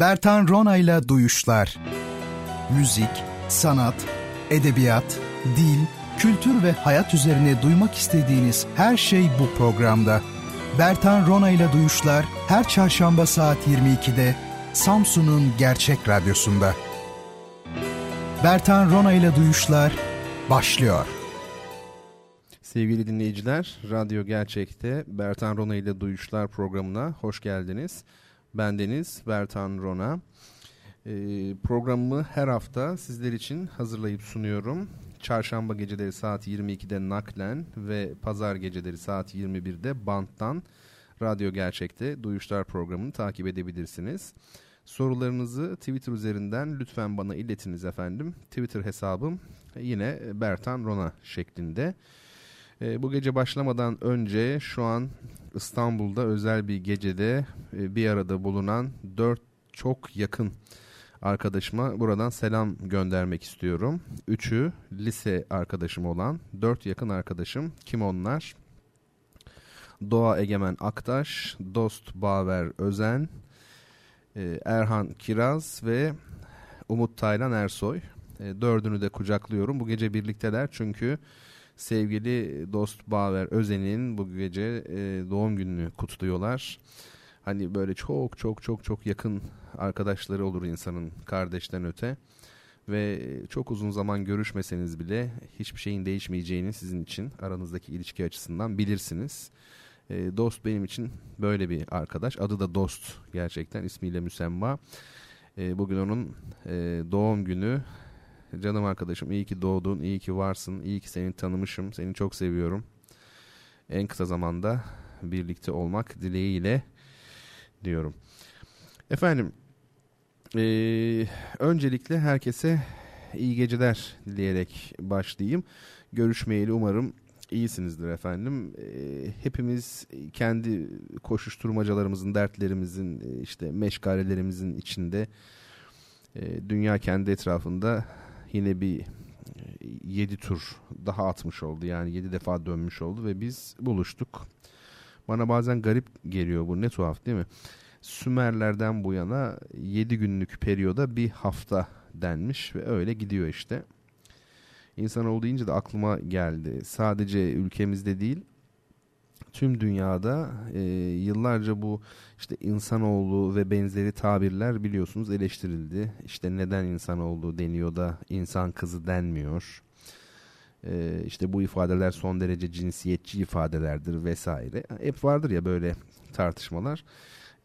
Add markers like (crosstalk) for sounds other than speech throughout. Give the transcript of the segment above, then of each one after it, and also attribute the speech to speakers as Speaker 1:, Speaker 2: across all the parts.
Speaker 1: Bertan Ronayla Duyuşlar Müzik, sanat, edebiyat, dil, kültür ve hayat üzerine duymak istediğiniz her şey bu programda. Bertan Ronayla Duyuşlar her çarşamba saat 22'de Samsun'un Gerçek Radyosu'nda. Bertan Ronayla Duyuşlar başlıyor.
Speaker 2: Sevgili dinleyiciler, Radyo Gerçek'te Bertan Rona ile Duyuşlar programına hoş geldiniz. Ben Deniz Bertan Rona. Ee, programımı her hafta sizler için hazırlayıp sunuyorum. Çarşamba geceleri saat 22'de naklen ve pazar geceleri saat 21'de banttan Radyo Gerçek'te Duyuşlar programını takip edebilirsiniz. Sorularınızı Twitter üzerinden lütfen bana iletiniz efendim. Twitter hesabım yine Bertan Rona şeklinde. E, bu gece başlamadan önce şu an İstanbul'da özel bir gecede e, bir arada bulunan dört çok yakın arkadaşıma buradan selam göndermek istiyorum. Üçü lise arkadaşım olan dört yakın arkadaşım. Kim onlar? Doğa Egemen Aktaş, Dost Baver Özen, e, Erhan Kiraz ve Umut Taylan Ersoy. E, dördünü de kucaklıyorum. Bu gece birlikteler çünkü sevgili dost Baver Özen'in bu gece e, doğum gününü kutluyorlar. Hani böyle çok çok çok çok yakın arkadaşları olur insanın kardeşten öte. Ve çok uzun zaman görüşmeseniz bile hiçbir şeyin değişmeyeceğini sizin için aranızdaki ilişki açısından bilirsiniz. E, dost benim için böyle bir arkadaş. Adı da Dost gerçekten ismiyle müsemma. E, bugün onun e, doğum günü Canım arkadaşım iyi ki doğdun, iyi ki varsın, iyi ki seni tanımışım, seni çok seviyorum. En kısa zamanda birlikte olmak dileğiyle diyorum. Efendim, ee, öncelikle herkese iyi geceler dileyerek başlayayım. Görüşmeyeli umarım iyisinizdir efendim. E, hepimiz kendi koşuşturmacalarımızın, dertlerimizin, işte meşgalelerimizin içinde e, dünya kendi etrafında yine bir 7 tur daha atmış oldu. Yani 7 defa dönmüş oldu ve biz buluştuk. Bana bazen garip geliyor bu ne tuhaf değil mi? Sümerlerden bu yana 7 günlük periyoda bir hafta denmiş ve öyle gidiyor işte. İnsanoğlu deyince de aklıma geldi. Sadece ülkemizde değil tüm dünyada e, yıllarca bu işte insanoğlu ve benzeri tabirler biliyorsunuz eleştirildi. İşte neden insanoğlu deniyor da insan kızı denmiyor. E, işte bu ifadeler son derece cinsiyetçi ifadelerdir vesaire. Hep vardır ya böyle tartışmalar.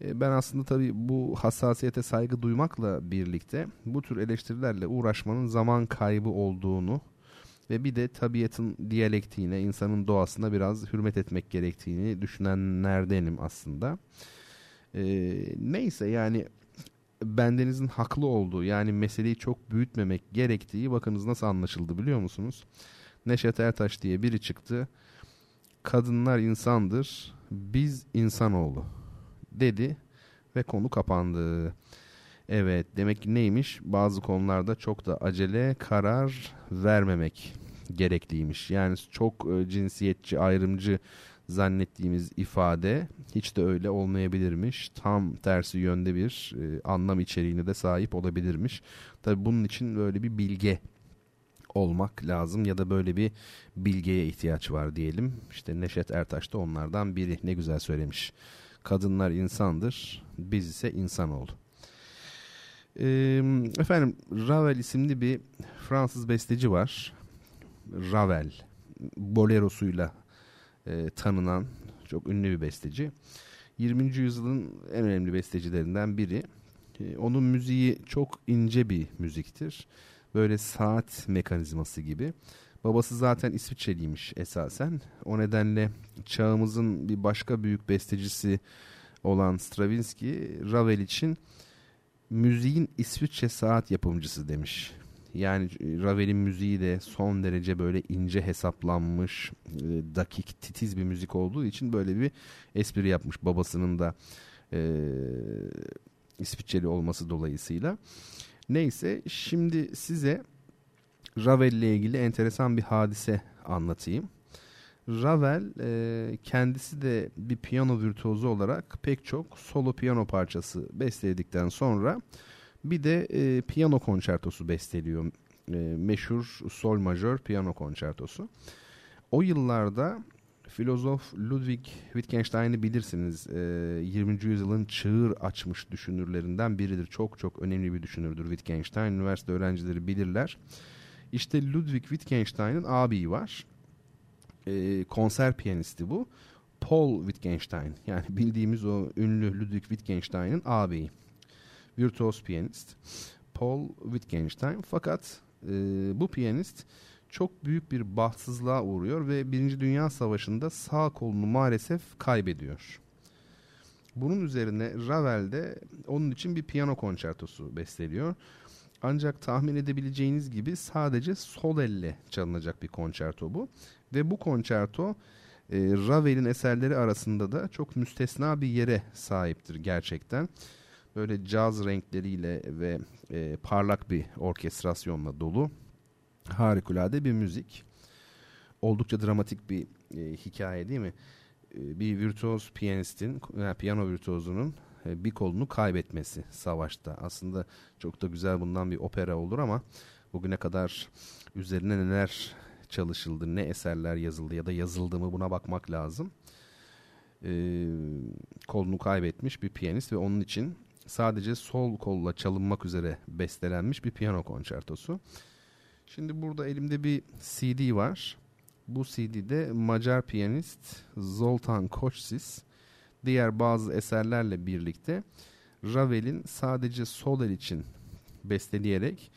Speaker 2: E, ben aslında tabii bu hassasiyete saygı duymakla birlikte bu tür eleştirilerle uğraşmanın zaman kaybı olduğunu ve bir de tabiatın diyalektiğine, insanın doğasına biraz hürmet etmek gerektiğini düşünenlerdenim aslında. Ee, neyse yani bendenizin haklı olduğu yani meseleyi çok büyütmemek gerektiği bakınız nasıl anlaşıldı biliyor musunuz? Neşet Ertaş diye biri çıktı. Kadınlar insandır, biz insanoğlu dedi ve konu kapandı. Evet demek ki neymiş? Bazı konularda çok da acele karar vermemek gerekliymiş. Yani çok e, cinsiyetçi, ayrımcı zannettiğimiz ifade hiç de öyle olmayabilirmiş. Tam tersi yönde bir e, anlam içeriğine de sahip olabilirmiş. Tabi bunun için böyle bir bilge olmak lazım ya da böyle bir bilgeye ihtiyaç var diyelim. İşte Neşet Ertaş da onlardan biri. Ne güzel söylemiş. Kadınlar insandır, biz ise insanoğlu. Ee, efendim Ravel isimli bir Fransız besteci var. Ravel bolerosuyla e, tanınan çok ünlü bir besteci. 20. yüzyılın en önemli bestecilerinden biri. E, onun müziği çok ince bir müziktir. Böyle saat mekanizması gibi. Babası zaten İsviçreliymiş esasen. O nedenle çağımızın bir başka büyük bestecisi olan Stravinsky Ravel için müziğin İsviçre saat yapımcısı demiş. Yani e, Ravel'in müziği de son derece böyle ince hesaplanmış, e, dakik, titiz bir müzik olduğu için böyle bir espri yapmış babasının da e, İsviçreli olması dolayısıyla. Neyse şimdi size Ravel ile ilgili enteresan bir hadise anlatayım. Ravel e, kendisi de bir piyano virtüozu olarak pek çok solo piyano parçası besteledikten sonra bir de e, piyano konçertosu besteliyor. E, meşhur sol majör piyano konçertosu. O yıllarda filozof Ludwig Wittgenstein'i bilirsiniz. E, 20. yüzyılın çığır açmış düşünürlerinden biridir. Çok çok önemli bir düşünürdür Wittgenstein. Üniversite öğrencileri bilirler. İşte Ludwig Wittgenstein'in abiyi var e, konser piyanisti bu. Paul Wittgenstein yani bildiğimiz o ünlü Ludwig Wittgenstein'in ağabeyi. Virtuos piyanist Paul Wittgenstein fakat e, bu piyanist çok büyük bir bahtsızlığa uğruyor ve Birinci Dünya Savaşı'nda sağ kolunu maalesef kaybediyor. Bunun üzerine Ravel de onun için bir piyano konçertosu besteliyor. Ancak tahmin edebileceğiniz gibi sadece sol elle çalınacak bir konçerto bu. Ve bu konçerto e, Ravel'in eserleri arasında da çok müstesna bir yere sahiptir gerçekten. Böyle caz renkleriyle ve e, parlak bir orkestrasyonla dolu harikulade bir müzik. Oldukça dramatik bir e, hikaye değil mi? E, bir virtuoz piyanistin, yani piyano virtuozunun e, bir kolunu kaybetmesi savaşta. Aslında çok da güzel bundan bir opera olur ama bugüne kadar üzerine neler çalışıldı, ne eserler yazıldı ya da yazıldı mı buna bakmak lazım. Ee, kolunu kaybetmiş bir piyanist ve onun için sadece sol kolla çalınmak üzere bestelenmiş bir piyano konçertosu. Şimdi burada elimde bir CD var. Bu CD'de Macar piyanist Zoltan Koçsis diğer bazı eserlerle birlikte Ravel'in sadece sol el için besteleyerek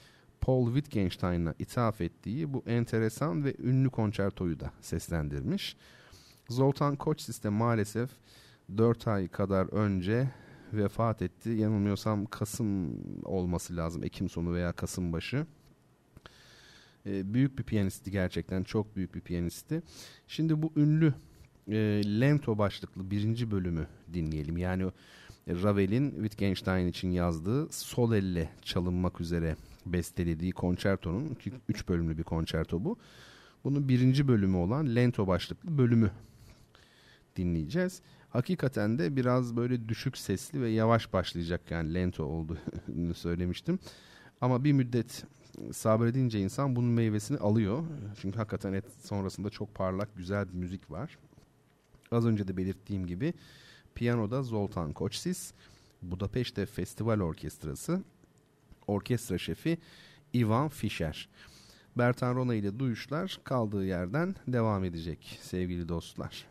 Speaker 2: Paul Wittgenstein'a ithaf ettiği bu enteresan ve ünlü konçertoyu da seslendirmiş. Zoltan Koçsis de maalesef 4 ay kadar önce vefat etti. Yanılmıyorsam Kasım olması lazım. Ekim sonu veya Kasım başı. Ee, büyük bir piyanisti gerçekten. Çok büyük bir piyanisti. Şimdi bu ünlü e, Lento başlıklı birinci bölümü dinleyelim. Yani Ravel'in Wittgenstein için yazdığı sol elle çalınmak üzere bestelediği konçertonun üç bölümlü bir konçerto bu. Bunun birinci bölümü olan Lento başlıklı bölümü dinleyeceğiz. Hakikaten de biraz böyle düşük sesli ve yavaş başlayacak yani lento olduğunu (laughs) söylemiştim. Ama bir müddet sabredince insan bunun meyvesini alıyor. Çünkü hakikaten et sonrasında çok parlak güzel bir müzik var. Az önce de belirttiğim gibi piyanoda Zoltan Koçsis, Budapeşte Festival Orkestrası, orkestra şefi Ivan Fischer. Bertan Rona ile duyuşlar kaldığı yerden devam edecek sevgili dostlar.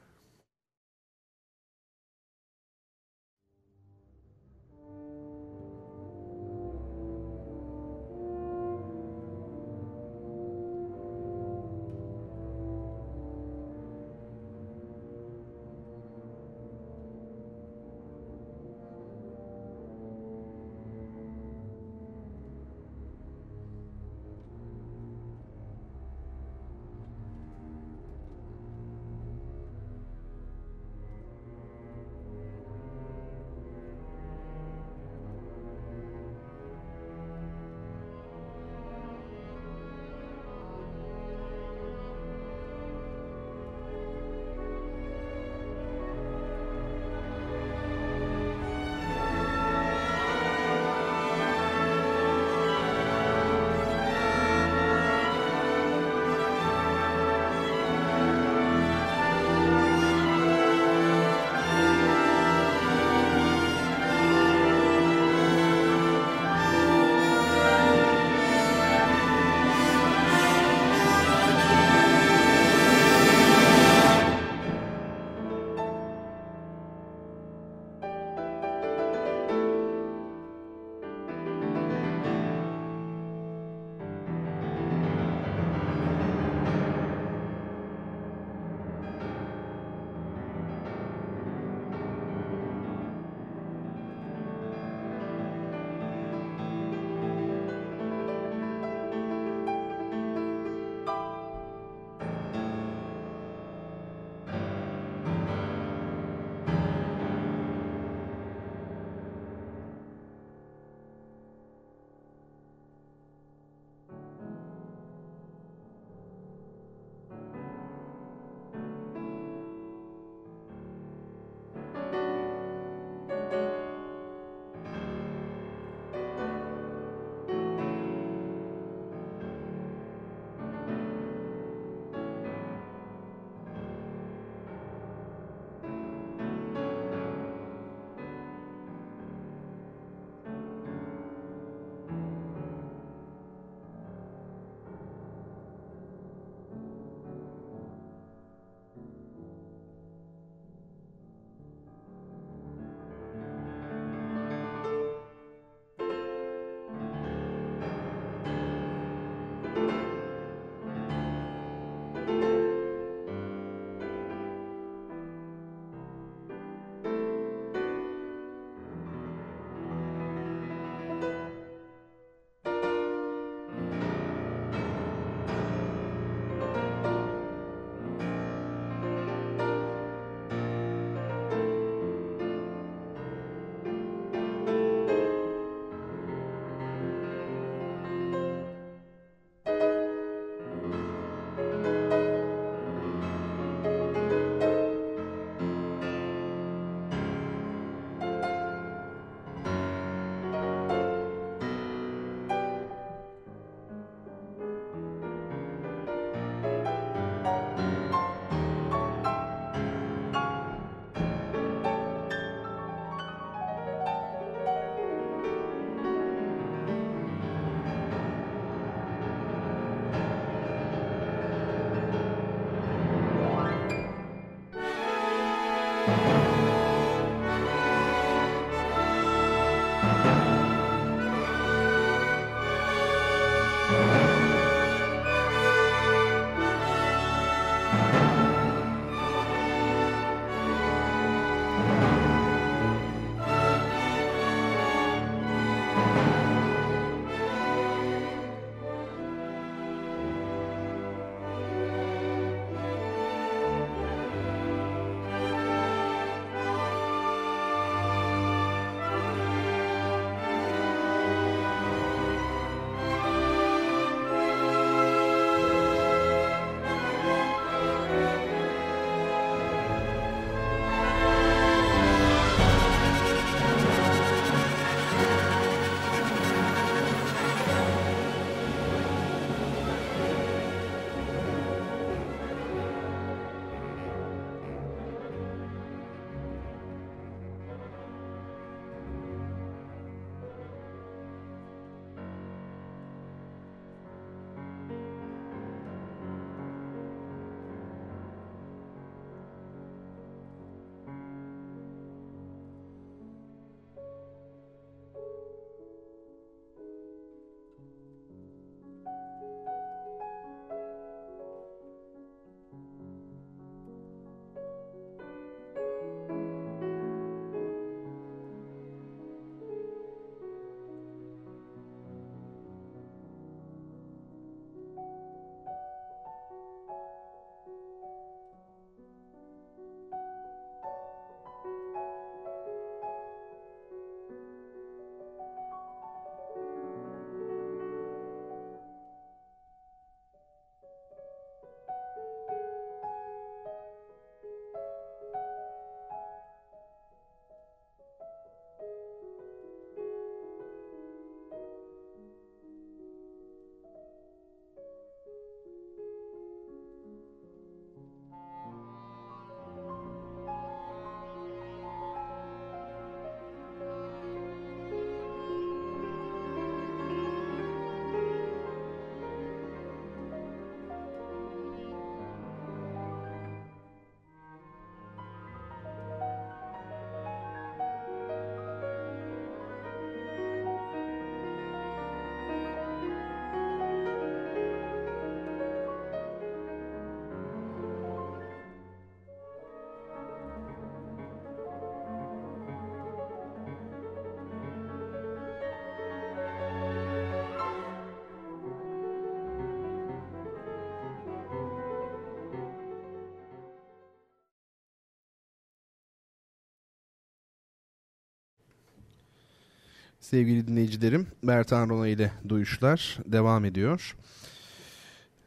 Speaker 2: Sevgili dinleyicilerim, Bertan Rona ile Duyuşlar devam ediyor.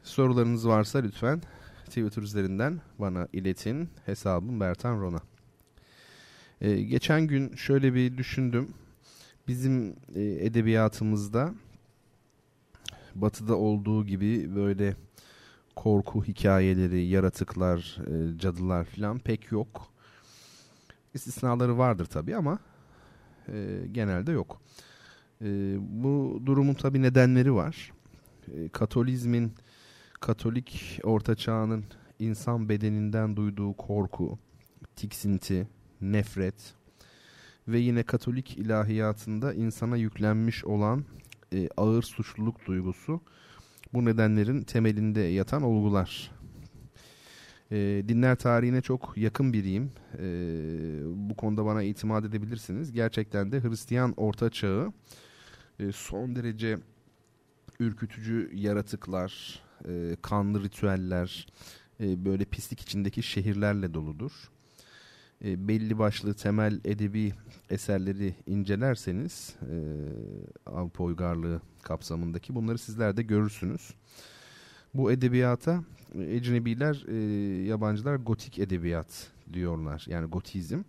Speaker 2: Sorularınız varsa lütfen Twitter üzerinden bana iletin. Hesabım Bertan Rona. Ee, geçen gün şöyle bir düşündüm. Bizim e, edebiyatımızda batıda olduğu gibi böyle korku hikayeleri, yaratıklar, e, cadılar falan pek yok. İstisnaları vardır tabii ama e, genelde yok. E, bu durumun tabii nedenleri var. E, Katolizmin, Katolik Orta Çağ'ın insan bedeninden duyduğu korku, tiksinti, nefret ve yine Katolik ilahiyatında insana yüklenmiş olan e, ağır suçluluk duygusu bu nedenlerin temelinde yatan olgular. E, dinler tarihine çok yakın biriyim. E, bu konuda bana itimat edebilirsiniz. Gerçekten de Hristiyan Orta Çağı e, son derece ürkütücü yaratıklar, e, kanlı ritüeller, e, böyle pislik içindeki şehirlerle doludur. E, belli başlı temel edebi eserleri incelerseniz e, Avrupa uygarlığı kapsamındaki bunları sizler de görürsünüz. Bu edebiyata ecnebiler, e, yabancılar gotik edebiyat diyorlar. Yani gotizm.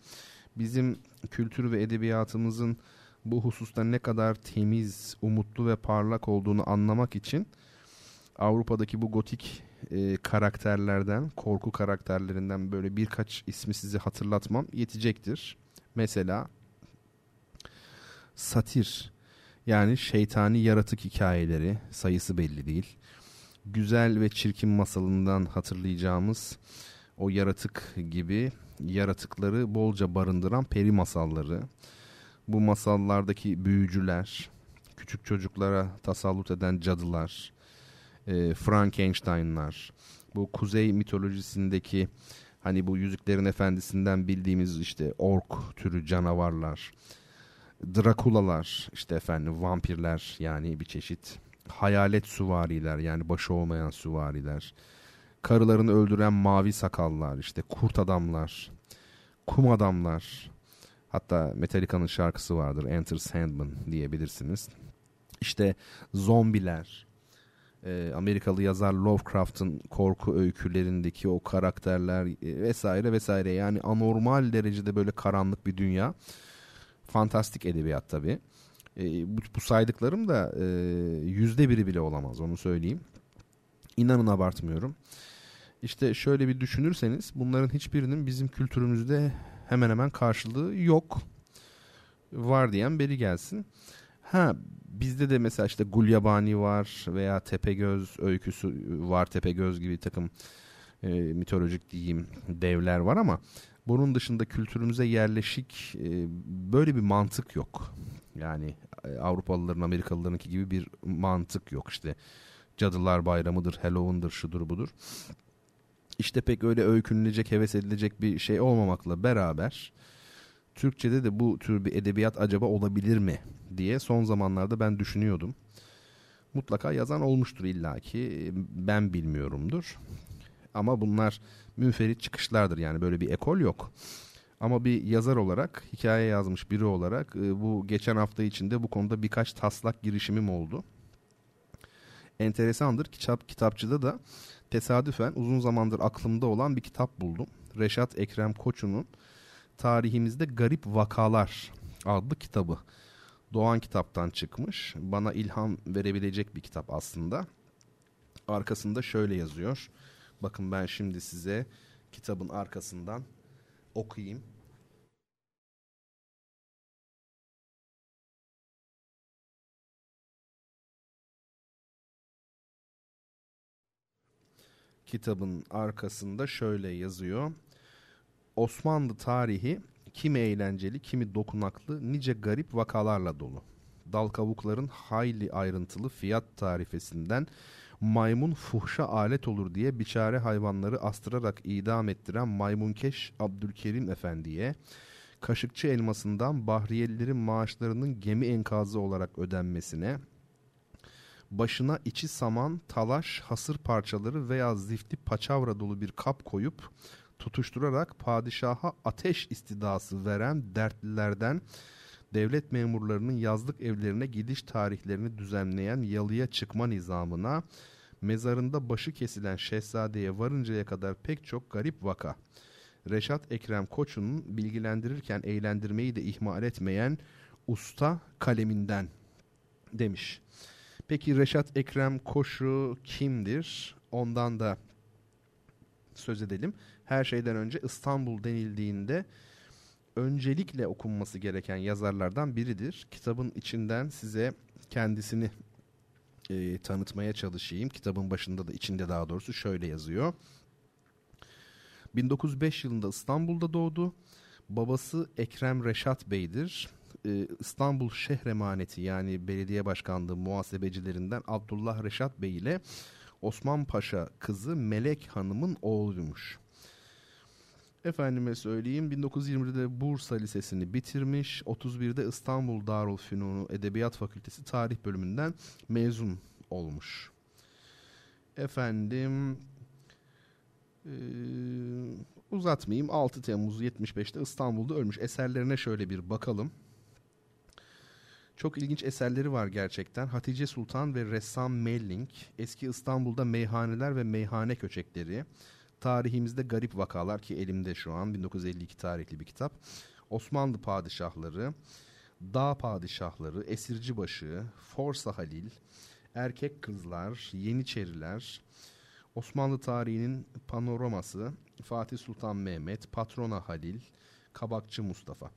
Speaker 2: Bizim kültür ve edebiyatımızın bu hususta ne kadar temiz, umutlu ve parlak olduğunu anlamak için Avrupa'daki bu gotik e, karakterlerden, korku karakterlerinden böyle birkaç ismi size hatırlatmam yetecektir. Mesela satir yani şeytani yaratık hikayeleri sayısı belli değil. Güzel ve çirkin masalından hatırlayacağımız o yaratık gibi yaratıkları bolca barındıran peri masalları. Bu masallardaki büyücüler, küçük çocuklara tasallut eden cadılar, e, Frankenstein'lar, bu kuzey mitolojisindeki hani bu Yüzüklerin Efendisi'nden bildiğimiz işte ork türü canavarlar, Drakulalar, işte efendim vampirler yani bir çeşit hayalet süvariler yani başı olmayan süvariler, karılarını öldüren mavi sakallar, işte kurt adamlar, kum adamlar, hatta Metallica'nın şarkısı vardır Enter Sandman diyebilirsiniz. İşte zombiler, e, Amerikalı yazar Lovecraft'ın korku öykülerindeki o karakterler e, vesaire vesaire yani anormal derecede böyle karanlık bir dünya. Fantastik edebiyat tabii. E, bu, bu saydıklarım da e, yüzde biri bile olamaz onu söyleyeyim. İnanın abartmıyorum. İşte şöyle bir düşünürseniz bunların hiçbirinin bizim kültürümüzde hemen hemen karşılığı yok. Var diyen beri gelsin. Ha bizde de mesela işte Gulyabani var veya Tepegöz öyküsü var. Tepegöz gibi takım e, mitolojik diyeyim devler var ama bunun dışında kültürümüze yerleşik e, böyle bir mantık yok. Yani Avrupalıların Amerikalılarınki gibi bir mantık yok işte. Cadılar Bayramı'dır, Halloween'dır, şudur budur. İşte pek öyle öykünülecek, heves edilecek bir şey olmamakla beraber Türkçe'de de bu tür bir edebiyat acaba olabilir mi diye son zamanlarda ben düşünüyordum. Mutlaka yazan olmuştur illaki. Ben bilmiyorumdur. Ama bunlar münferit çıkışlardır yani böyle bir ekol yok. Ama bir yazar olarak, hikaye yazmış biri olarak e, bu geçen hafta içinde bu konuda birkaç taslak girişimim oldu. Enteresandır. Kitap kitapçıda da tesadüfen uzun zamandır aklımda olan bir kitap buldum. Reşat Ekrem Koçu'nun Tarihimizde Garip Vakalar adlı kitabı. Doğan kitaptan çıkmış. Bana ilham verebilecek bir kitap aslında. Arkasında şöyle yazıyor. Bakın ben şimdi size kitabın arkasından okuyayım. Kitabın arkasında şöyle yazıyor. Osmanlı tarihi kimi eğlenceli, kimi dokunaklı, nice garip vakalarla dolu. Dal kavukların hayli ayrıntılı fiyat tarifesinden maymun fuhşa alet olur diye biçare hayvanları astırarak idam ettiren maymunkeş Abdülkerim Efendi'ye, Kaşıkçı elmasından Bahriyelilerin maaşlarının gemi enkazı olarak ödenmesine, başına içi saman, talaş, hasır parçaları veya zifti paçavra dolu bir kap koyup tutuşturarak padişaha ateş istidası veren dertlilerden devlet memurlarının yazlık evlerine gidiş tarihlerini düzenleyen yalıya çıkma nizamına, mezarında başı kesilen şehzadeye varıncaya kadar pek çok garip vaka. Reşat Ekrem Koçu'nun bilgilendirirken eğlendirmeyi de ihmal etmeyen usta kaleminden demiş. Peki Reşat Ekrem Koçu kimdir? Ondan da söz edelim. Her şeyden önce İstanbul denildiğinde öncelikle okunması gereken yazarlardan biridir. Kitabın içinden size kendisini e, tanıtmaya çalışayım. Kitabın başında da içinde daha doğrusu şöyle yazıyor. 1905 yılında İstanbul'da doğdu. Babası Ekrem Reşat Bey'dir. Ee, İstanbul Şehremaneti yani belediye başkanlığı muhasebecilerinden Abdullah Reşat Bey ile Osman Paşa kızı Melek Hanım'ın oğluymuş. Efendime söyleyeyim 1920'de Bursa Lisesi'ni bitirmiş. 31'de İstanbul Darülfünunu Edebiyat Fakültesi Tarih bölümünden mezun olmuş. Efendim ee, uzatmayayım 6 Temmuz 75'te İstanbul'da ölmüş. Eserlerine şöyle bir bakalım. Çok ilginç eserleri var gerçekten. Hatice Sultan ve Ressam Melling, eski İstanbul'da meyhaneler ve meyhane köçekleri, tarihimizde garip vakalar ki elimde şu an 1952 tarihli bir kitap. Osmanlı padişahları, dağ padişahları, esircibaşı, Forsa Halil, erkek kızlar, yeniçeriler, Osmanlı tarihinin panoraması, Fatih Sultan Mehmet, Patrona Halil, Kabakçı Mustafa.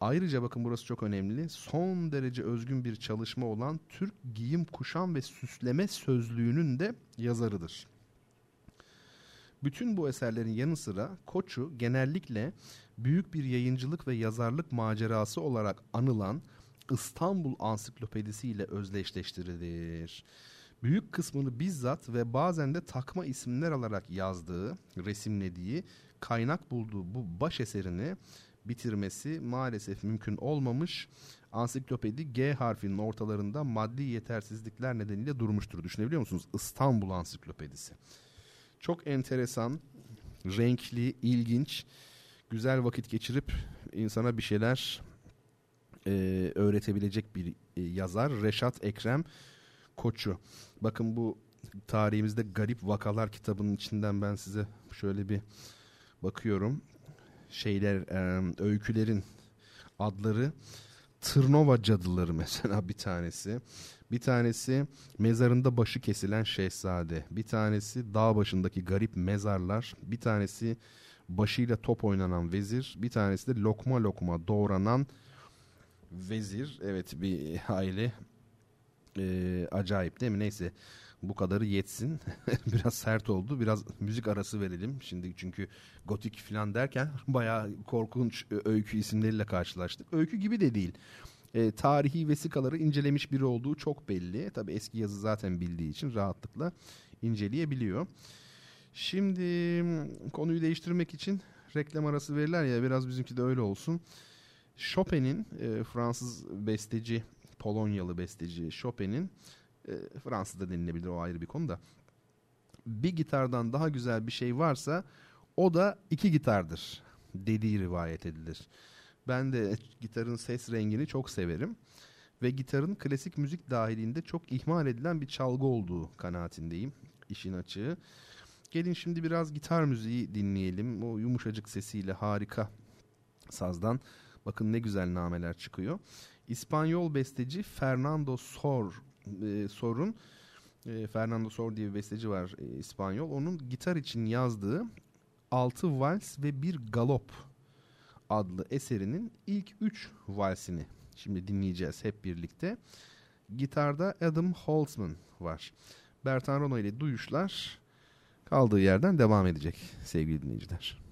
Speaker 2: Ayrıca bakın burası çok önemli. Son derece özgün bir çalışma olan Türk giyim, kuşam ve süsleme sözlüğünün de yazarıdır. Bütün bu eserlerin yanı sıra Koçu genellikle büyük bir yayıncılık ve yazarlık macerası olarak anılan İstanbul Ansiklopedisi ile özdeşleştirilir. Büyük kısmını bizzat ve bazen de takma isimler alarak yazdığı, resimlediği, kaynak bulduğu bu baş eserini bitirmesi maalesef mümkün olmamış. Ansiklopedi G harfinin ortalarında maddi yetersizlikler nedeniyle durmuştur. Düşünebiliyor musunuz? İstanbul Ansiklopedisi. Çok enteresan, renkli, ilginç, güzel vakit geçirip insana bir şeyler e, öğretebilecek bir e, yazar. Reşat Ekrem Koçu. Bakın bu tarihimizde garip vakalar kitabının içinden ben size şöyle bir bakıyorum şeyler e, öykülerin adları Tırnova cadıları mesela bir tanesi. Bir tanesi mezarında başı kesilen şehzade. Bir tanesi dağ başındaki garip mezarlar. Bir tanesi başıyla top oynanan vezir. Bir tanesi de lokma lokma doğranan vezir. Evet bir aile e, acayip değil mi? Neyse bu kadarı yetsin. (laughs) biraz sert oldu. Biraz müzik arası verelim. Şimdi çünkü gotik falan derken (laughs) bayağı korkunç öykü isimleriyle karşılaştık. Öykü gibi de değil. E, tarihi vesikaları incelemiş biri olduğu çok belli. Tabi eski yazı zaten bildiği için rahatlıkla inceleyebiliyor. Şimdi konuyu değiştirmek için reklam arası verirler ya biraz bizimki de öyle olsun. Chopin'in e, Fransız besteci Polonyalı besteci Chopin'in e, Fransız'da denilebilir o ayrı bir konu da. Bir gitardan daha güzel bir şey varsa o da iki gitardır dediği rivayet edilir. Ben de gitarın ses rengini çok severim ve gitarın klasik müzik dahilinde çok ihmal edilen bir çalgı olduğu kanaatindeyim işin açığı. Gelin şimdi biraz gitar müziği dinleyelim. O yumuşacık sesiyle harika sazdan. Bakın ne güzel nameler çıkıyor. İspanyol besteci Fernando Sor e, Sor'un e, Fernando Sor diye bir besteci var e, İspanyol. Onun gitar için yazdığı Altı Vals ve Bir Galop adlı eserinin ilk üç valsini şimdi dinleyeceğiz hep birlikte. Gitarda Adam Holtzman var. Bertan Rona ile duyuşlar kaldığı yerden devam edecek sevgili dinleyiciler.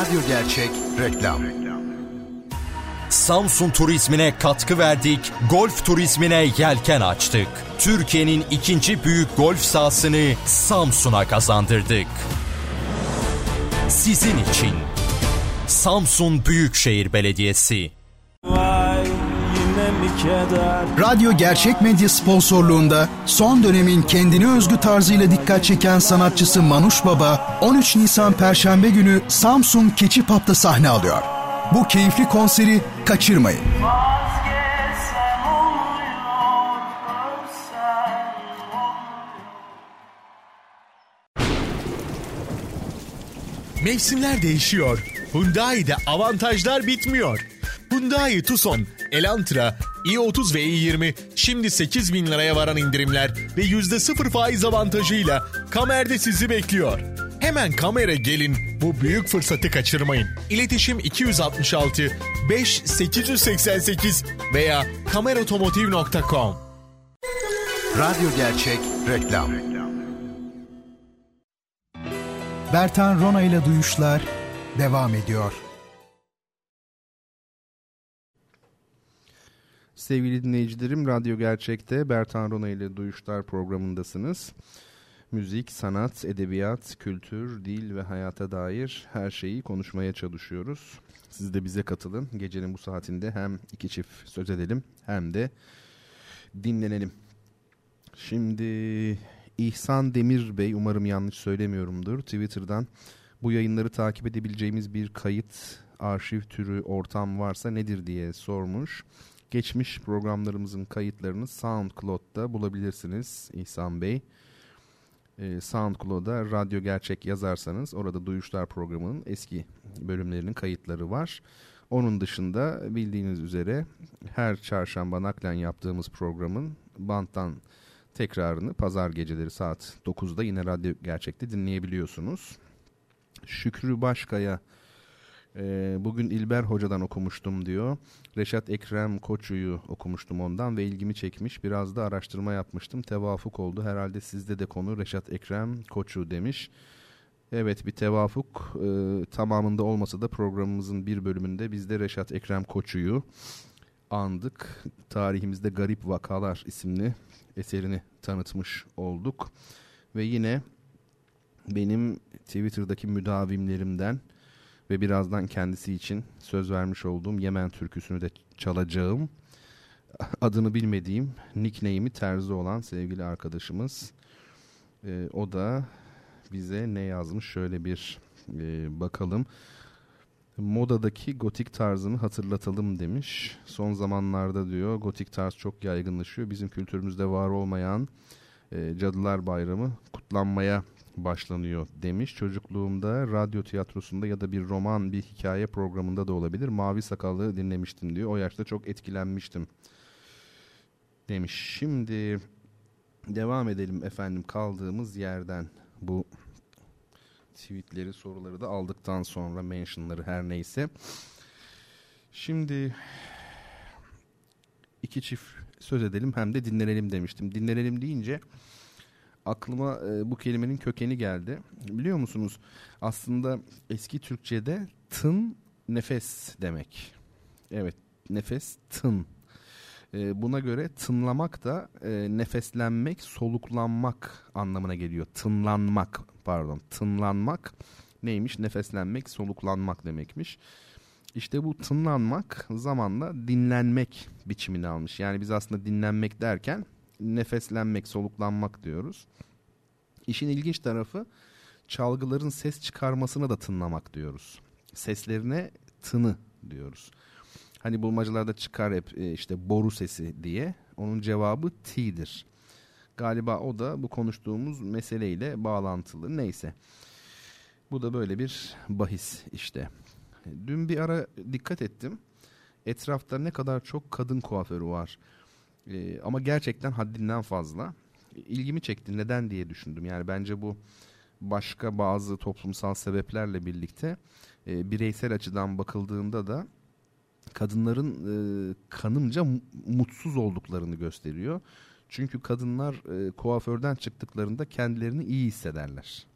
Speaker 1: Radyo Gerçek Reklam
Speaker 3: Samsun turizmine katkı verdik, golf turizmine yelken açtık. Türkiye'nin ikinci büyük golf sahasını Samsun'a kazandırdık. Sizin için Samsun Büyükşehir Belediyesi
Speaker 1: Radyo Gerçek Medya sponsorluğunda son dönemin kendine özgü tarzıyla dikkat çeken sanatçısı Manuş Baba 13 Nisan Perşembe günü Samsun Keçipap'ta sahne alıyor. Bu keyifli konseri kaçırmayın.
Speaker 4: Mevsimler değişiyor. Hyundai'de avantajlar bitmiyor. Hyundai Tucson, Elantra, i30 ve i20 şimdi 8 bin liraya varan indirimler ve %0 faiz avantajıyla Kamer'de sizi bekliyor. Hemen Kamer'e gelin bu büyük fırsatı kaçırmayın. İletişim 266 5 888 veya kamerotomotiv.com
Speaker 1: Radyo Gerçek Reklam Bertan Rona ile Duyuşlar devam ediyor.
Speaker 2: Sevgili dinleyicilerim, Radyo Gerçek'te Bertan Rona ile Duyuşlar programındasınız. Müzik, sanat, edebiyat, kültür, dil ve hayata dair her şeyi konuşmaya çalışıyoruz. Siz de bize katılın. Gecenin bu saatinde hem iki çift söz edelim hem de dinlenelim. Şimdi İhsan Demir Bey, umarım yanlış söylemiyorumdur, Twitter'dan bu yayınları takip edebileceğimiz bir kayıt, arşiv türü, ortam varsa nedir diye sormuş. Geçmiş programlarımızın kayıtlarını SoundCloud'da bulabilirsiniz İhsan Bey. Ee, SoundCloud'da Radyo Gerçek yazarsanız orada Duyuşlar programının eski bölümlerinin kayıtları var. Onun dışında bildiğiniz üzere her çarşamba naklen yaptığımız programın banttan tekrarını pazar geceleri saat 9'da yine Radyo Gerçek'te dinleyebiliyorsunuz. Şükrü Başkaya e, bugün İlber Hoca'dan okumuştum diyor. Reşat Ekrem Koçu'yu okumuştum ondan ve ilgimi çekmiş. Biraz da araştırma yapmıştım. Tevafuk oldu. Herhalde sizde de konu Reşat Ekrem Koçu demiş. Evet bir tevafuk e, tamamında olmasa da programımızın bir bölümünde biz de Reşat Ekrem Koçu'yu andık. Tarihimizde Garip Vakalar isimli eserini tanıtmış olduk. Ve yine benim Twitter'daki müdavimlerimden ve birazdan kendisi için söz vermiş olduğum Yemen türküsünü de çalacağım. Adını bilmediğim, nickname'i Terzi olan sevgili arkadaşımız. Ee, o da bize ne yazmış şöyle bir e, bakalım. Modadaki gotik tarzını hatırlatalım demiş. Son zamanlarda diyor gotik tarz çok yaygınlaşıyor. Bizim kültürümüzde var olmayan e, Cadılar Bayramı kutlanmaya başlanıyor demiş. Çocukluğumda radyo tiyatrosunda ya da bir roman, bir hikaye programında da olabilir. Mavi Sakallı dinlemiştim diyor. O yaşta çok etkilenmiştim demiş. Şimdi devam edelim efendim kaldığımız yerden. Bu tweetleri, soruları da aldıktan sonra mentionları her neyse. Şimdi iki çift söz edelim hem de dinlenelim demiştim. Dinlenelim deyince aklıma e, bu kelimenin kökeni geldi. Biliyor musunuz? Aslında eski Türkçe'de tın nefes demek. Evet, nefes tın. E, buna göre tınlamak da e, nefeslenmek, soluklanmak anlamına geliyor. Tınlanmak, pardon, tınlanmak neymiş? Nefeslenmek, soluklanmak demekmiş. İşte bu tınlanmak zamanla dinlenmek biçimini almış. Yani biz aslında dinlenmek derken nefeslenmek, soluklanmak diyoruz. İşin ilginç tarafı çalgıların ses çıkarmasına da tınlamak diyoruz. Seslerine tını diyoruz. Hani bulmacalarda çıkar hep e, işte boru sesi diye. Onun cevabı t'dir. Galiba o da bu konuştuğumuz meseleyle bağlantılı. Neyse. Bu da böyle bir bahis işte. Dün bir ara dikkat ettim. Etrafta ne kadar çok kadın kuaförü var. Ee, ama gerçekten haddinden fazla. İlgimi çekti. Neden diye düşündüm. Yani bence bu başka bazı toplumsal sebeplerle birlikte e, bireysel açıdan bakıldığında da kadınların e, kanımca mutsuz olduklarını gösteriyor. Çünkü kadınlar e, kuaförden çıktıklarında kendilerini iyi hissederler.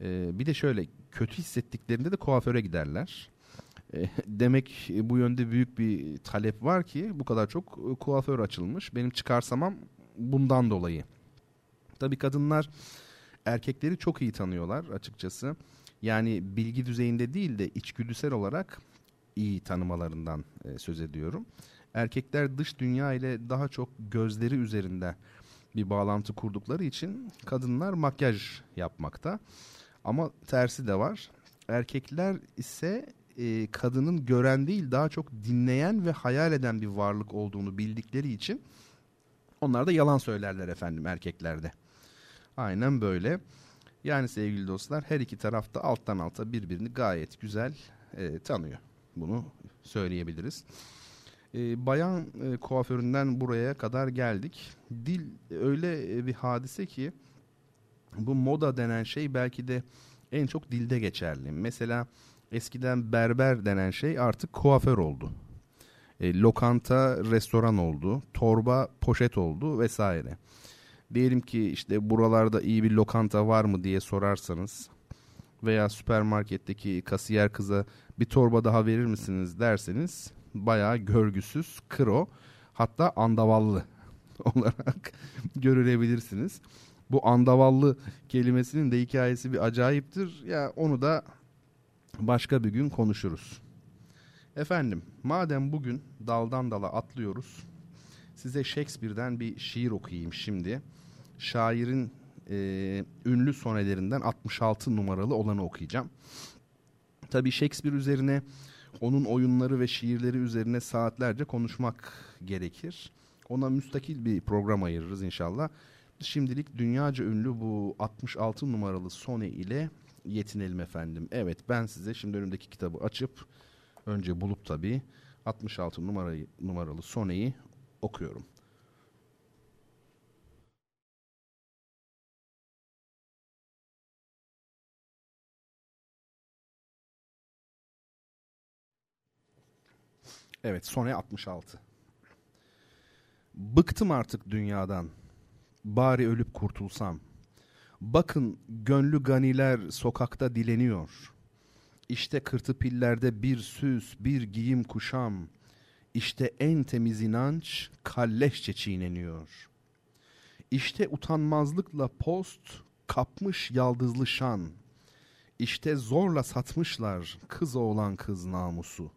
Speaker 2: E, bir de şöyle kötü hissettiklerinde de kuaföre giderler. E, demek bu yönde büyük bir talep var ki bu kadar çok e, kuaför açılmış. Benim çıkarsamam bundan dolayı. Tabii kadınlar erkekleri çok iyi tanıyorlar açıkçası. Yani bilgi düzeyinde değil de içgüdüsel olarak iyi tanımalarından e, söz ediyorum. Erkekler dış dünya ile daha çok gözleri üzerinde bir bağlantı kurdukları için kadınlar makyaj yapmakta. Ama tersi de var. Erkekler ise e, kadının gören değil daha çok dinleyen ve hayal eden bir varlık olduğunu bildikleri için onlar da yalan söylerler efendim erkeklerde. Aynen böyle. Yani sevgili dostlar her iki tarafta alttan alta birbirini gayet güzel e, tanıyor. Bunu söyleyebiliriz. E, bayan e, kuaföründen buraya kadar geldik. Dil öyle e, bir hadise ki bu moda denen şey belki de en çok dilde geçerli. Mesela eskiden berber denen şey artık kuaför oldu. E, lokanta restoran oldu. Torba poşet oldu vesaire. Diyelim ki işte buralarda iyi bir lokanta var mı diye sorarsanız veya süpermarketteki kasiyer kıza bir torba daha verir misiniz derseniz bayağı görgüsüz, kro hatta andavallı (laughs) olarak görülebilirsiniz. Bu andavallı kelimesinin de hikayesi bir acayiptir. Ya onu da başka bir gün konuşuruz. Efendim, madem bugün daldan dala atlıyoruz, size Shakespeare'den bir şiir okuyayım şimdi. Şairin e, ünlü sonelerinden 66 numaralı olanı okuyacağım. Tabii Shakespeare üzerine, onun oyunları ve şiirleri üzerine saatlerce konuşmak gerekir. Ona müstakil bir program ayırırız inşallah. Şimdilik dünyaca ünlü bu 66 numaralı sone ile yetinelim efendim. Evet ben size şimdi önümdeki kitabı açıp önce bulup tabii 66 numarayı, numaralı soneyi okuyorum. Evet sone 66. Bıktım artık dünyadan. Bari ölüp kurtulsam. Bakın gönlü ganiler sokakta dileniyor. İşte kırtıpillerde bir süs, bir giyim kuşam. İşte en temiz inanç kalleşçe çiğneniyor. İşte utanmazlıkla post kapmış yaldızlı şan. İşte zorla satmışlar kız oğlan kız namusu.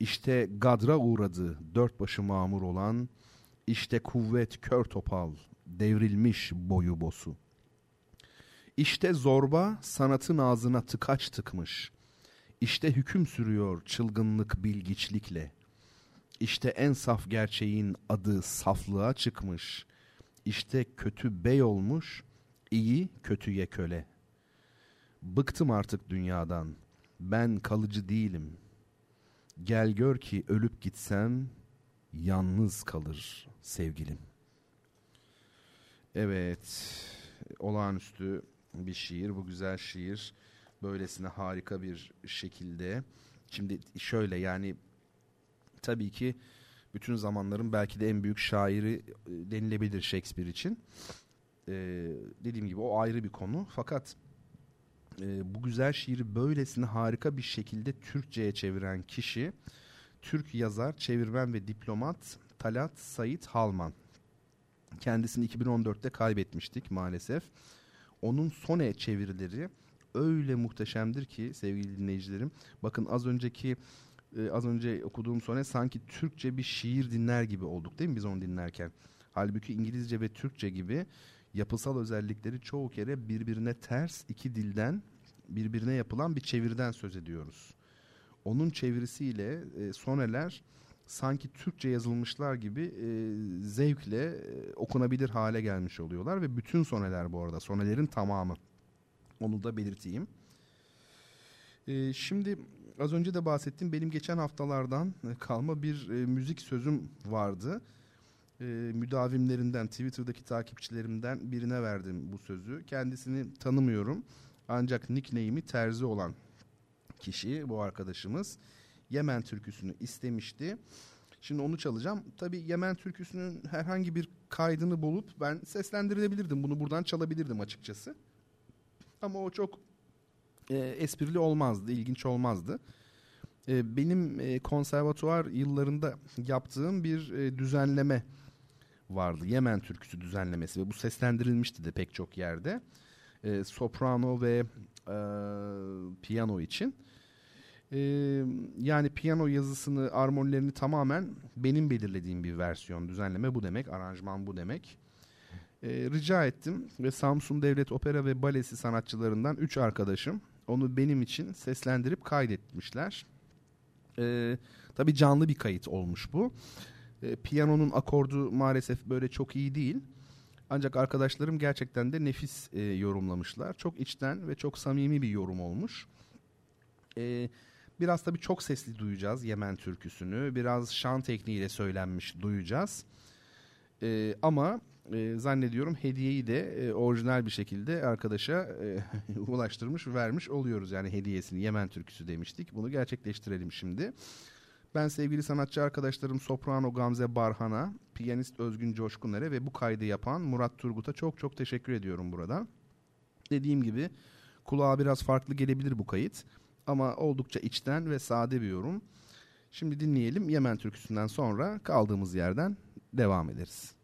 Speaker 2: İşte gadra uğradı dört başı mamur olan, işte kuvvet kör topal, devrilmiş boyu bosu. İşte zorba sanatın ağzına tıkaç tıkmış. İşte hüküm sürüyor çılgınlık bilgiçlikle. İşte en saf gerçeğin adı saflığa çıkmış. İşte kötü bey olmuş, iyi kötüye köle. Bıktım artık dünyadan. Ben kalıcı değilim. Gel gör ki ölüp gitsem yalnız kalır sevgilim. Evet, olağanüstü bir şiir, bu güzel şiir. Böylesine harika bir şekilde. Şimdi şöyle yani tabii ki bütün zamanların belki de en büyük şairi e, denilebilir Shakespeare için. Ee, dediğim gibi o ayrı bir konu. Fakat e, bu güzel şiiri böylesine harika bir şekilde Türkçe'ye çeviren kişi Türk yazar, çevirmen ve diplomat Talat Sait Halman. Kendisini 2014'te kaybetmiştik maalesef. Onun sone çevirileri öyle muhteşemdir ki sevgili dinleyicilerim. Bakın az önceki e, az önce okuduğum sone sanki Türkçe bir şiir dinler gibi olduk değil mi biz onu dinlerken? Halbuki İngilizce ve Türkçe gibi yapısal özellikleri çoğu kere birbirine ters iki dilden birbirine yapılan bir çeviriden söz ediyoruz. Onun çevirisiyle e, soneler sanki Türkçe yazılmışlar gibi e, zevkle e, okunabilir hale gelmiş oluyorlar ve bütün soneler bu arada sonelerin tamamı. Onu da belirteyim. E, şimdi az önce de bahsettim benim geçen haftalardan kalma bir e, müzik sözüm vardı. E, müdavimlerinden Twitter'daki takipçilerimden birine verdim bu sözü. Kendisini tanımıyorum ancak nickname'i terzi olan kişi bu arkadaşımız Yemen türküsünü istemişti. Şimdi onu çalacağım. Tabii Yemen türküsünün herhangi bir kaydını bulup ben seslendirebilirdim. Bunu buradan çalabilirdim açıkçası. Ama o çok
Speaker 5: e, esprili olmazdı, ilginç olmazdı. E, benim e, konservatuvar yıllarında yaptığım bir e, düzenleme vardı. Yemen türküsü düzenlemesi ve bu seslendirilmişti de pek çok yerde. E, soprano ve e, piyano için. E, yani piyano yazısını, armonilerini tamamen benim belirlediğim bir versiyon. Düzenleme bu demek, aranjman bu demek. E, rica ettim ve Samsun Devlet Opera ve Balesi sanatçılarından üç arkadaşım onu benim için seslendirip kaydetmişler. E, tabii canlı bir kayıt olmuş bu. E, piyanonun akordu maalesef böyle çok iyi değil. Ancak arkadaşlarım gerçekten de nefis e, yorumlamışlar. Çok içten ve çok samimi bir yorum olmuş. E, biraz tabii çok sesli duyacağız Yemen türküsünü. Biraz şan tekniğiyle söylenmiş duyacağız. E, ama e, zannediyorum hediyeyi de e, orijinal bir şekilde arkadaşa e, (laughs) ulaştırmış vermiş oluyoruz. Yani hediyesini Yemen türküsü demiştik. Bunu gerçekleştirelim şimdi. Ben sevgili sanatçı arkadaşlarım Soprano Gamze Barhan'a, piyanist Özgün Coşkuner'e ve bu kaydı yapan Murat Turgut'a çok çok teşekkür ediyorum burada. Dediğim gibi kulağa biraz farklı gelebilir bu kayıt ama oldukça içten ve sade bir yorum. Şimdi dinleyelim Yemen türküsünden sonra kaldığımız yerden devam ederiz.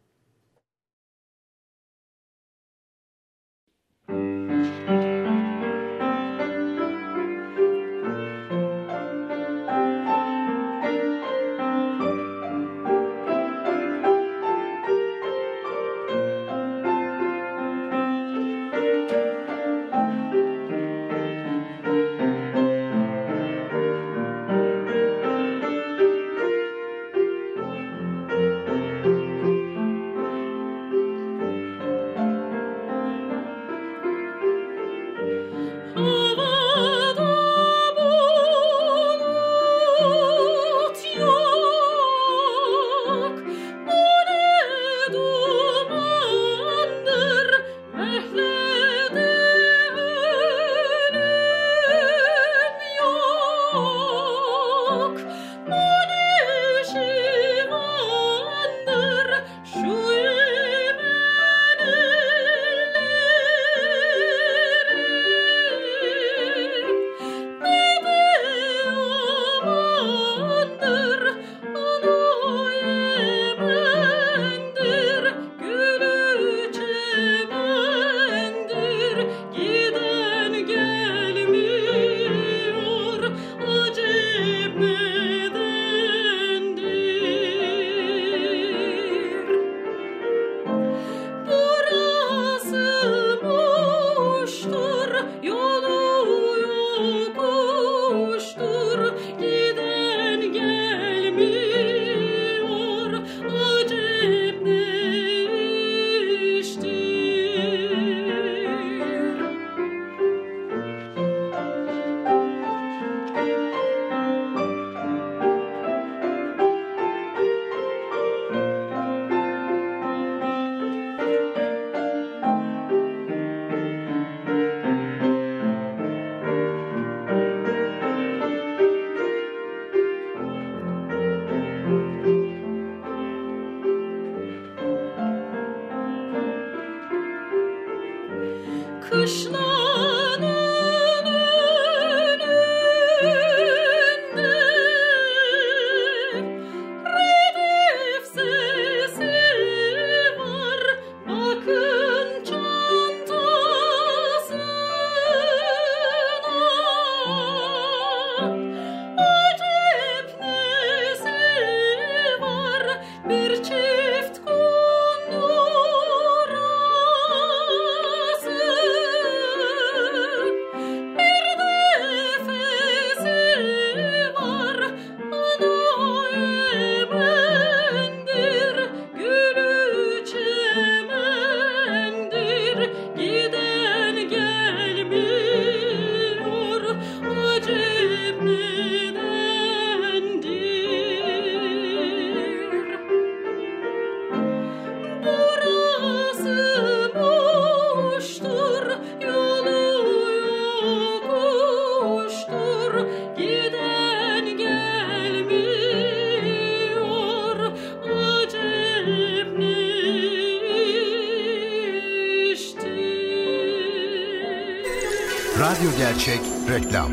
Speaker 6: Gerçek Reklam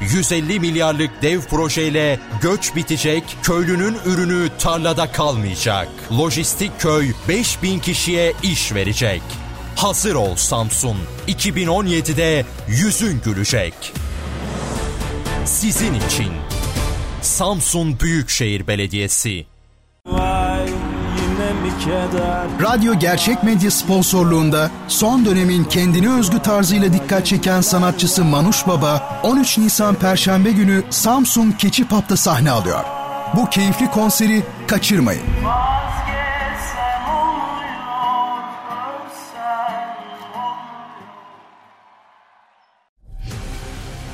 Speaker 3: 150 milyarlık dev projeyle göç bitecek, köylünün ürünü tarlada kalmayacak. Lojistik köy 5000 kişiye iş verecek. Hazır ol Samsun. 2017'de yüzün gülecek. Sizin için Samsun Büyükşehir Belediyesi.
Speaker 6: Radyo Gerçek Medya sponsorluğunda son dönemin kendine özgü tarzıyla dikkat çeken sanatçısı Manuş Baba 13 Nisan Perşembe günü Samsun Keçipap'ta sahne alıyor. Bu keyifli konseri kaçırmayın.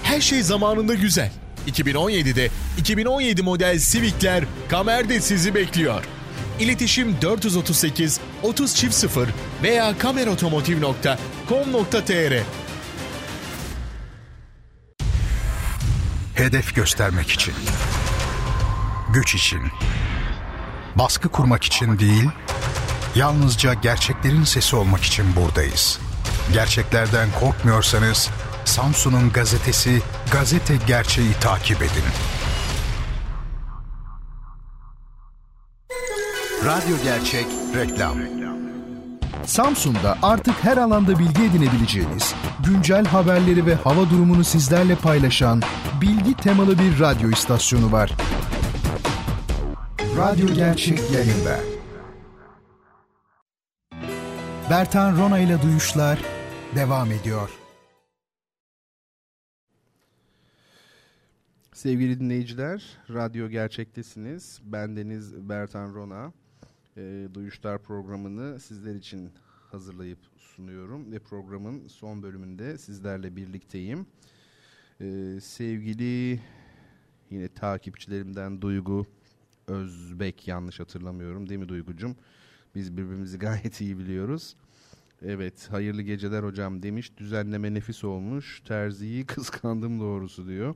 Speaker 4: Her şey zamanında güzel. 2017'de 2017 model Civic'ler Kamer'de sizi bekliyor. İletişim 438 30 çift 0 veya kamerotomotiv.com.tr
Speaker 6: Hedef göstermek için. Güç için. Baskı kurmak için değil, yalnızca gerçeklerin sesi olmak için buradayız. Gerçeklerden korkmuyorsanız Samsun'un gazetesi Gazete Gerçeği takip edin. Radyo Gerçek Reklam Samsun'da artık her alanda bilgi edinebileceğiniz, güncel haberleri ve hava durumunu sizlerle paylaşan bilgi temalı bir radyo istasyonu var. Radyo Gerçek yayında. Bertan Rona ile Duyuşlar devam ediyor.
Speaker 2: Sevgili dinleyiciler, Radyo Gerçek'tesiniz. Bendeniz Bertan Rona. E, Duyuşlar programını sizler için hazırlayıp sunuyorum ve programın son bölümünde sizlerle birlikteyim. E, sevgili yine takipçilerimden Duygu Özbek yanlış hatırlamıyorum değil mi Duygucum? Biz birbirimizi (laughs) gayet iyi biliyoruz. Evet hayırlı geceler hocam demiş düzenleme nefis olmuş terziyi kıskandım doğrusu diyor.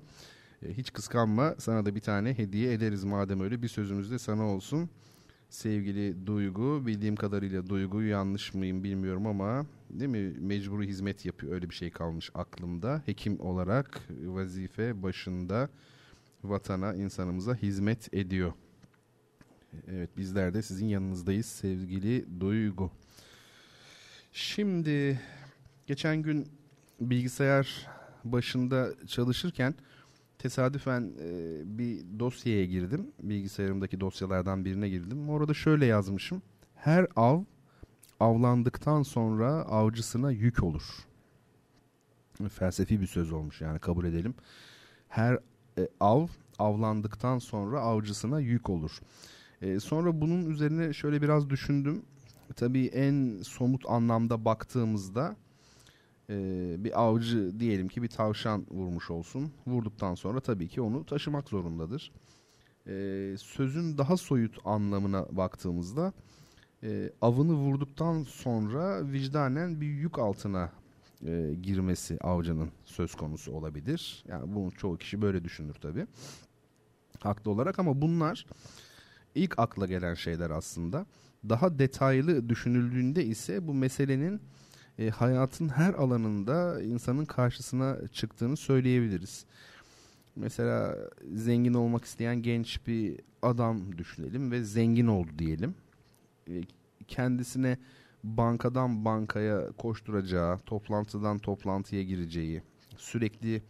Speaker 2: E, hiç kıskanma sana da bir tane hediye ederiz madem öyle bir sözümüz de sana olsun. Sevgili Duygu bildiğim kadarıyla Duygu yanlış mıyım bilmiyorum ama değil mi mecburi hizmet yapıyor öyle bir şey kalmış aklımda. Hekim olarak vazife başında vatana insanımıza hizmet ediyor. Evet bizler de sizin yanınızdayız sevgili Duygu. Şimdi geçen gün bilgisayar başında çalışırken tesadüfen e, bir dosyaya girdim. Bilgisayarımdaki dosyalardan birine girdim. Orada şöyle yazmışım. Her av avlandıktan sonra avcısına yük olur. Felsefi bir söz olmuş yani kabul edelim. Her e, av avlandıktan sonra avcısına yük olur. E, sonra bunun üzerine şöyle biraz düşündüm. Tabii en somut anlamda baktığımızda e, bir avcı diyelim ki bir tavşan vurmuş olsun. Vurduktan sonra tabii ki onu taşımak zorundadır. E, sözün daha soyut anlamına baktığımızda e, avını vurduktan sonra vicdanen bir yük altına e, girmesi avcının söz konusu olabilir. Yani bunu çoğu kişi böyle düşünür tabii. Haklı olarak ama bunlar ilk akla gelen şeyler aslında. Daha detaylı düşünüldüğünde ise bu meselenin e, hayatın her alanında insanın karşısına çıktığını söyleyebiliriz. Mesela zengin olmak isteyen genç bir adam düşünelim ve zengin oldu diyelim. E, kendisine bankadan bankaya koşturacağı, toplantıdan toplantıya gireceği, sürekli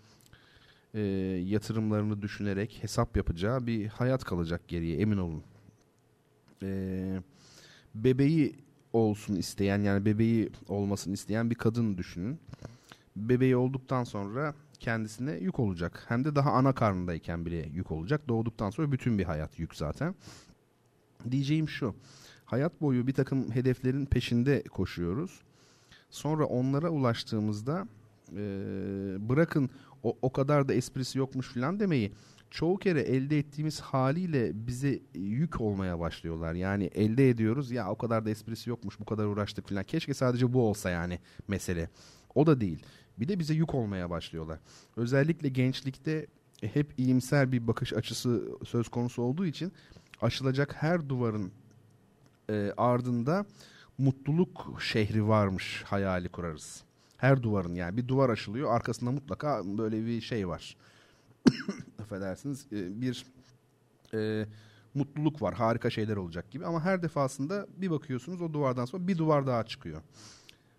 Speaker 2: e, yatırımlarını düşünerek hesap yapacağı bir hayat kalacak geriye emin olun. E, bebeği olsun isteyen yani bebeği olmasını isteyen bir kadın düşünün. Bebeği olduktan sonra kendisine yük olacak. Hem de daha ana karnındayken bile yük olacak. Doğduktan sonra bütün bir hayat yük zaten. Diyeceğim şu. Hayat boyu bir takım hedeflerin peşinde koşuyoruz. Sonra onlara ulaştığımızda e, bırakın o, o kadar da esprisi yokmuş falan demeyi çoğu kere elde ettiğimiz haliyle bize yük olmaya başlıyorlar. Yani elde ediyoruz ya o kadar da esprisi yokmuş bu kadar uğraştık falan. Keşke sadece bu olsa yani mesele. O da değil. Bir de bize yük olmaya başlıyorlar. Özellikle gençlikte hep iyimser bir bakış açısı söz konusu olduğu için aşılacak her duvarın e, ardında mutluluk şehri varmış hayali kurarız. Her duvarın yani bir duvar aşılıyor arkasında mutlaka böyle bir şey var. (coughs) Affedersiniz e, bir e, mutluluk var harika şeyler olacak gibi ama her defasında bir bakıyorsunuz o duvardan sonra bir duvar daha çıkıyor.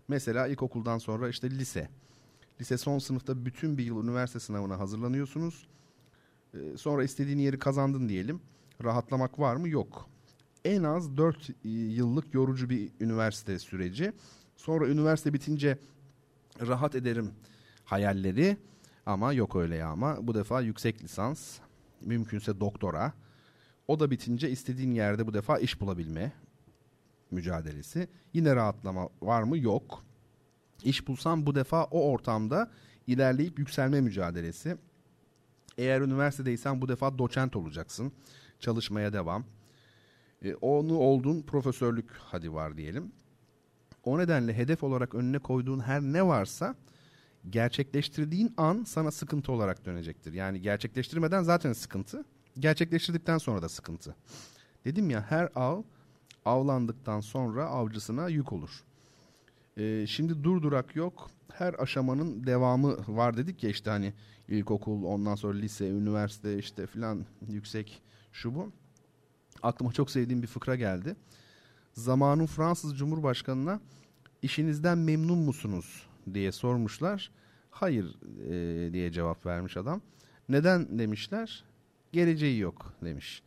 Speaker 2: Mesela ilkokuldan sonra işte lise. Lise son sınıfta bütün bir yıl üniversite sınavına hazırlanıyorsunuz. Ee, sonra istediğin yeri kazandın diyelim. Rahatlamak var mı? Yok. En az 4 yıllık yorucu bir üniversite süreci. Sonra üniversite bitince rahat ederim hayalleri ama yok öyle ya ama bu defa yüksek lisans mümkünse doktora o da bitince istediğin yerde bu defa iş bulabilme mücadelesi. Yine rahatlama var mı? Yok. İş bulsam bu defa o ortamda ilerleyip yükselme mücadelesi. Eğer üniversitedeysen bu defa doçent olacaksın. Çalışmaya devam. E, onu oldun profesörlük hadi var diyelim. O nedenle hedef olarak önüne koyduğun her ne varsa gerçekleştirdiğin an sana sıkıntı olarak dönecektir. Yani gerçekleştirmeden zaten sıkıntı. Gerçekleştirdikten sonra da sıkıntı. Dedim ya her av avlandıktan sonra avcısına yük olur. Ee, şimdi durdurak yok. Her aşamanın devamı var dedik ya işte hani ilkokul, ondan sonra lise, üniversite işte filan yüksek şu bu. Aklıma çok sevdiğim bir fıkra geldi. Zamanın Fransız Cumhurbaşkanı'na işinizden memnun musunuz diye sormuşlar. Hayır e, diye cevap vermiş adam. Neden demişler? Geleceği yok demiş.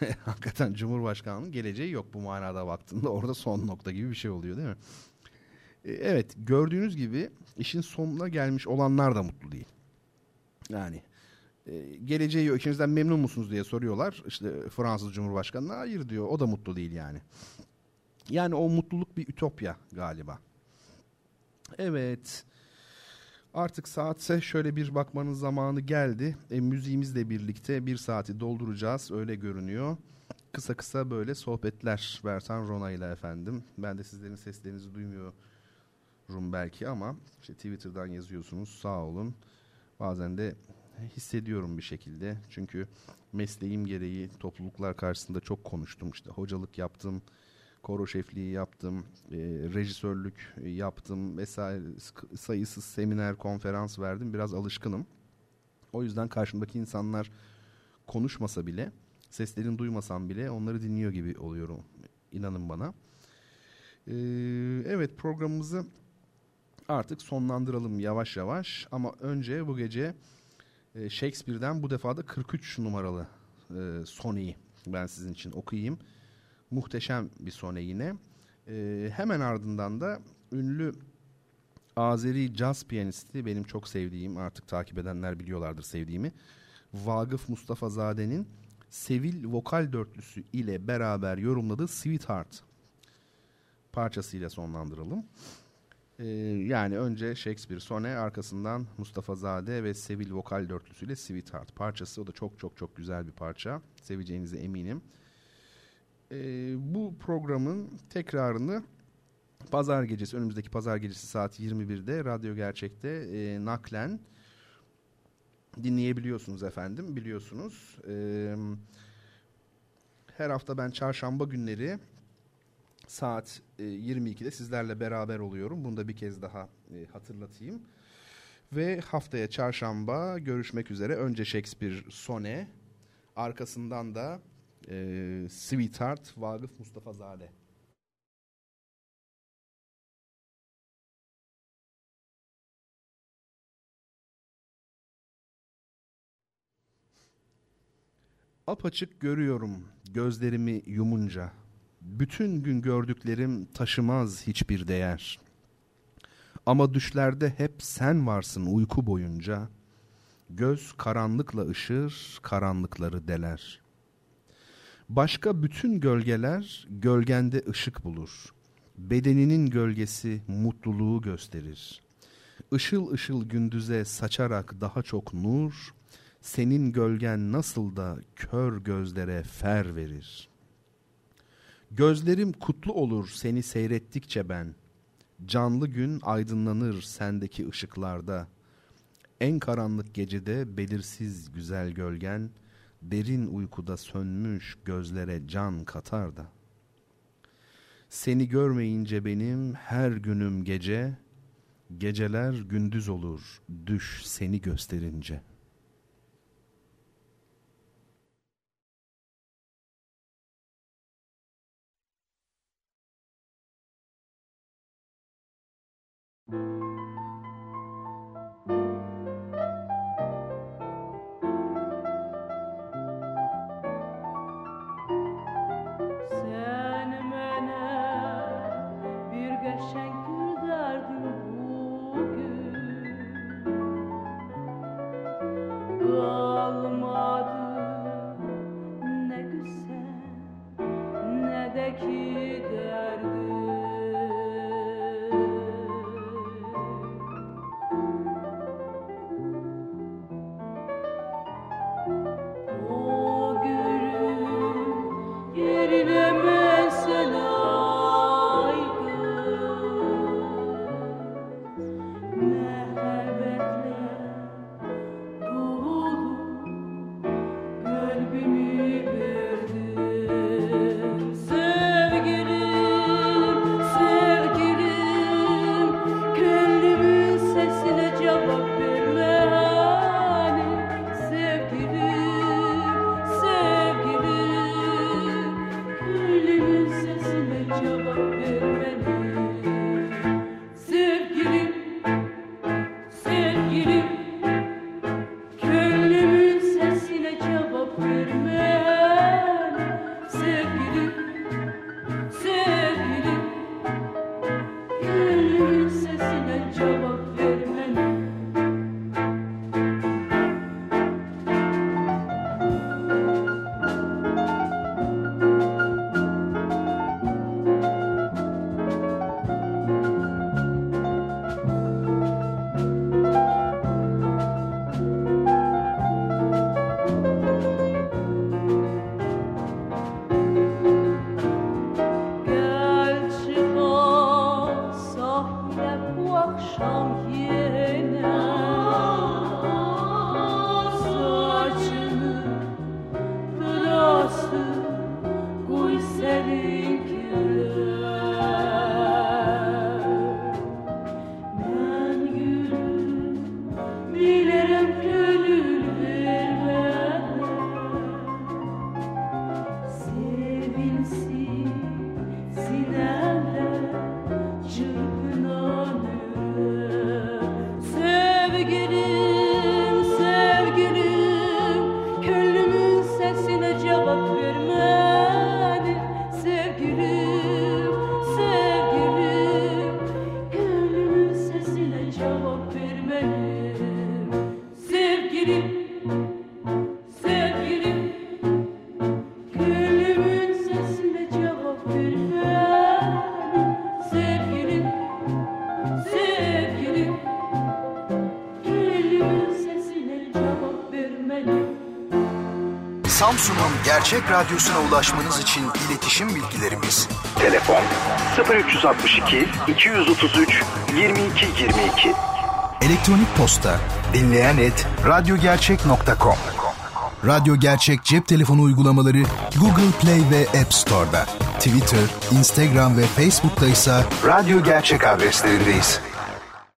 Speaker 2: (laughs) Hakikaten Cumhurbaşkanı'nın geleceği yok bu manada baktığında orada son nokta gibi bir şey oluyor değil mi? E, evet gördüğünüz gibi işin sonuna gelmiş olanlar da mutlu değil. Yani e, geleceği yok içinizden memnun musunuz diye soruyorlar. İşte Fransız Cumhurbaşkanı'na hayır diyor o da mutlu değil yani. Yani o mutluluk bir ütopya galiba. Evet. Artık saatse şöyle bir bakmanın zamanı geldi. E, müziğimizle birlikte bir saati dolduracağız öyle görünüyor. Kısa kısa böyle sohbetler Bertan Rona ile efendim. Ben de sizlerin seslerinizi duymuyorum belki ama işte Twitter'dan yazıyorsunuz sağ olun. Bazen de hissediyorum bir şekilde. Çünkü mesleğim gereği topluluklar karşısında çok konuştum. İşte hocalık yaptım, koro şefliği yaptım, e, rejisörlük yaptım vesaire sayısız seminer, konferans verdim. Biraz alışkınım. O yüzden karşımdaki insanlar konuşmasa bile, seslerini duymasam bile onları dinliyor gibi oluyorum. İnanın bana. Ee, evet programımızı artık sonlandıralım yavaş yavaş ama önce bu gece e, Shakespeare'den bu defa da 43 numaralı e, Sony'yi ben sizin için okuyayım. Muhteşem bir sone yine. E, hemen ardından da ünlü Azeri caz piyanisti benim çok sevdiğim artık takip edenler biliyorlardır sevdiğimi. Vagıf Mustafa Zade'nin Sevil vokal dörtlüsü ile beraber yorumladığı Sweetheart parçasıyla sonlandıralım. Ee, yani önce Shakespeare Sone arkasından Mustafa Zade ve Sevil vokal dörtlüsüyle Sweetheart parçası. O da çok çok çok güzel bir parça. Seveceğinize eminim. Ee, bu programın tekrarını pazar gecesi önümüzdeki pazar gecesi saat 21'de Radyo Gerçek'te e, naklen dinleyebiliyorsunuz efendim biliyorsunuz. Ee, her hafta ben çarşamba günleri saat 22'de e, sizlerle beraber oluyorum. Bunu da bir kez daha e, hatırlatayım. Ve haftaya çarşamba görüşmek üzere. Önce Shakespeare Sone, arkasından da e, Sweetheart Vagıf Mustafa Zade. Apaçık görüyorum gözlerimi yumunca bütün gün gördüklerim taşımaz hiçbir değer. Ama düşlerde hep sen varsın uyku boyunca. Göz karanlıkla ışır, karanlıkları deler. Başka bütün gölgeler gölgende ışık bulur. Bedeninin gölgesi mutluluğu gösterir. Işıl ışıl gündüze saçarak daha çok nur, senin gölgen nasıl da kör gözlere fer verir.'' Gözlerim kutlu olur seni seyrettikçe ben. Canlı gün aydınlanır sendeki ışıklarda. En karanlık gecede belirsiz güzel gölgen, derin uykuda sönmüş gözlere can katar da. Seni görmeyince benim her günüm gece, Geceler gündüz olur, düş seni gösterince.
Speaker 1: Samsun'un gerçek radyosuna ulaşmanız için iletişim bilgilerimiz.
Speaker 7: Telefon 0362 233 22 22.
Speaker 1: Elektronik posta dinleyen et radyogercek.com Radyo Gerçek cep telefonu uygulamaları Google Play ve App Store'da. Twitter, Instagram ve Facebook'ta ise Radyo Gerçek adreslerindeyiz.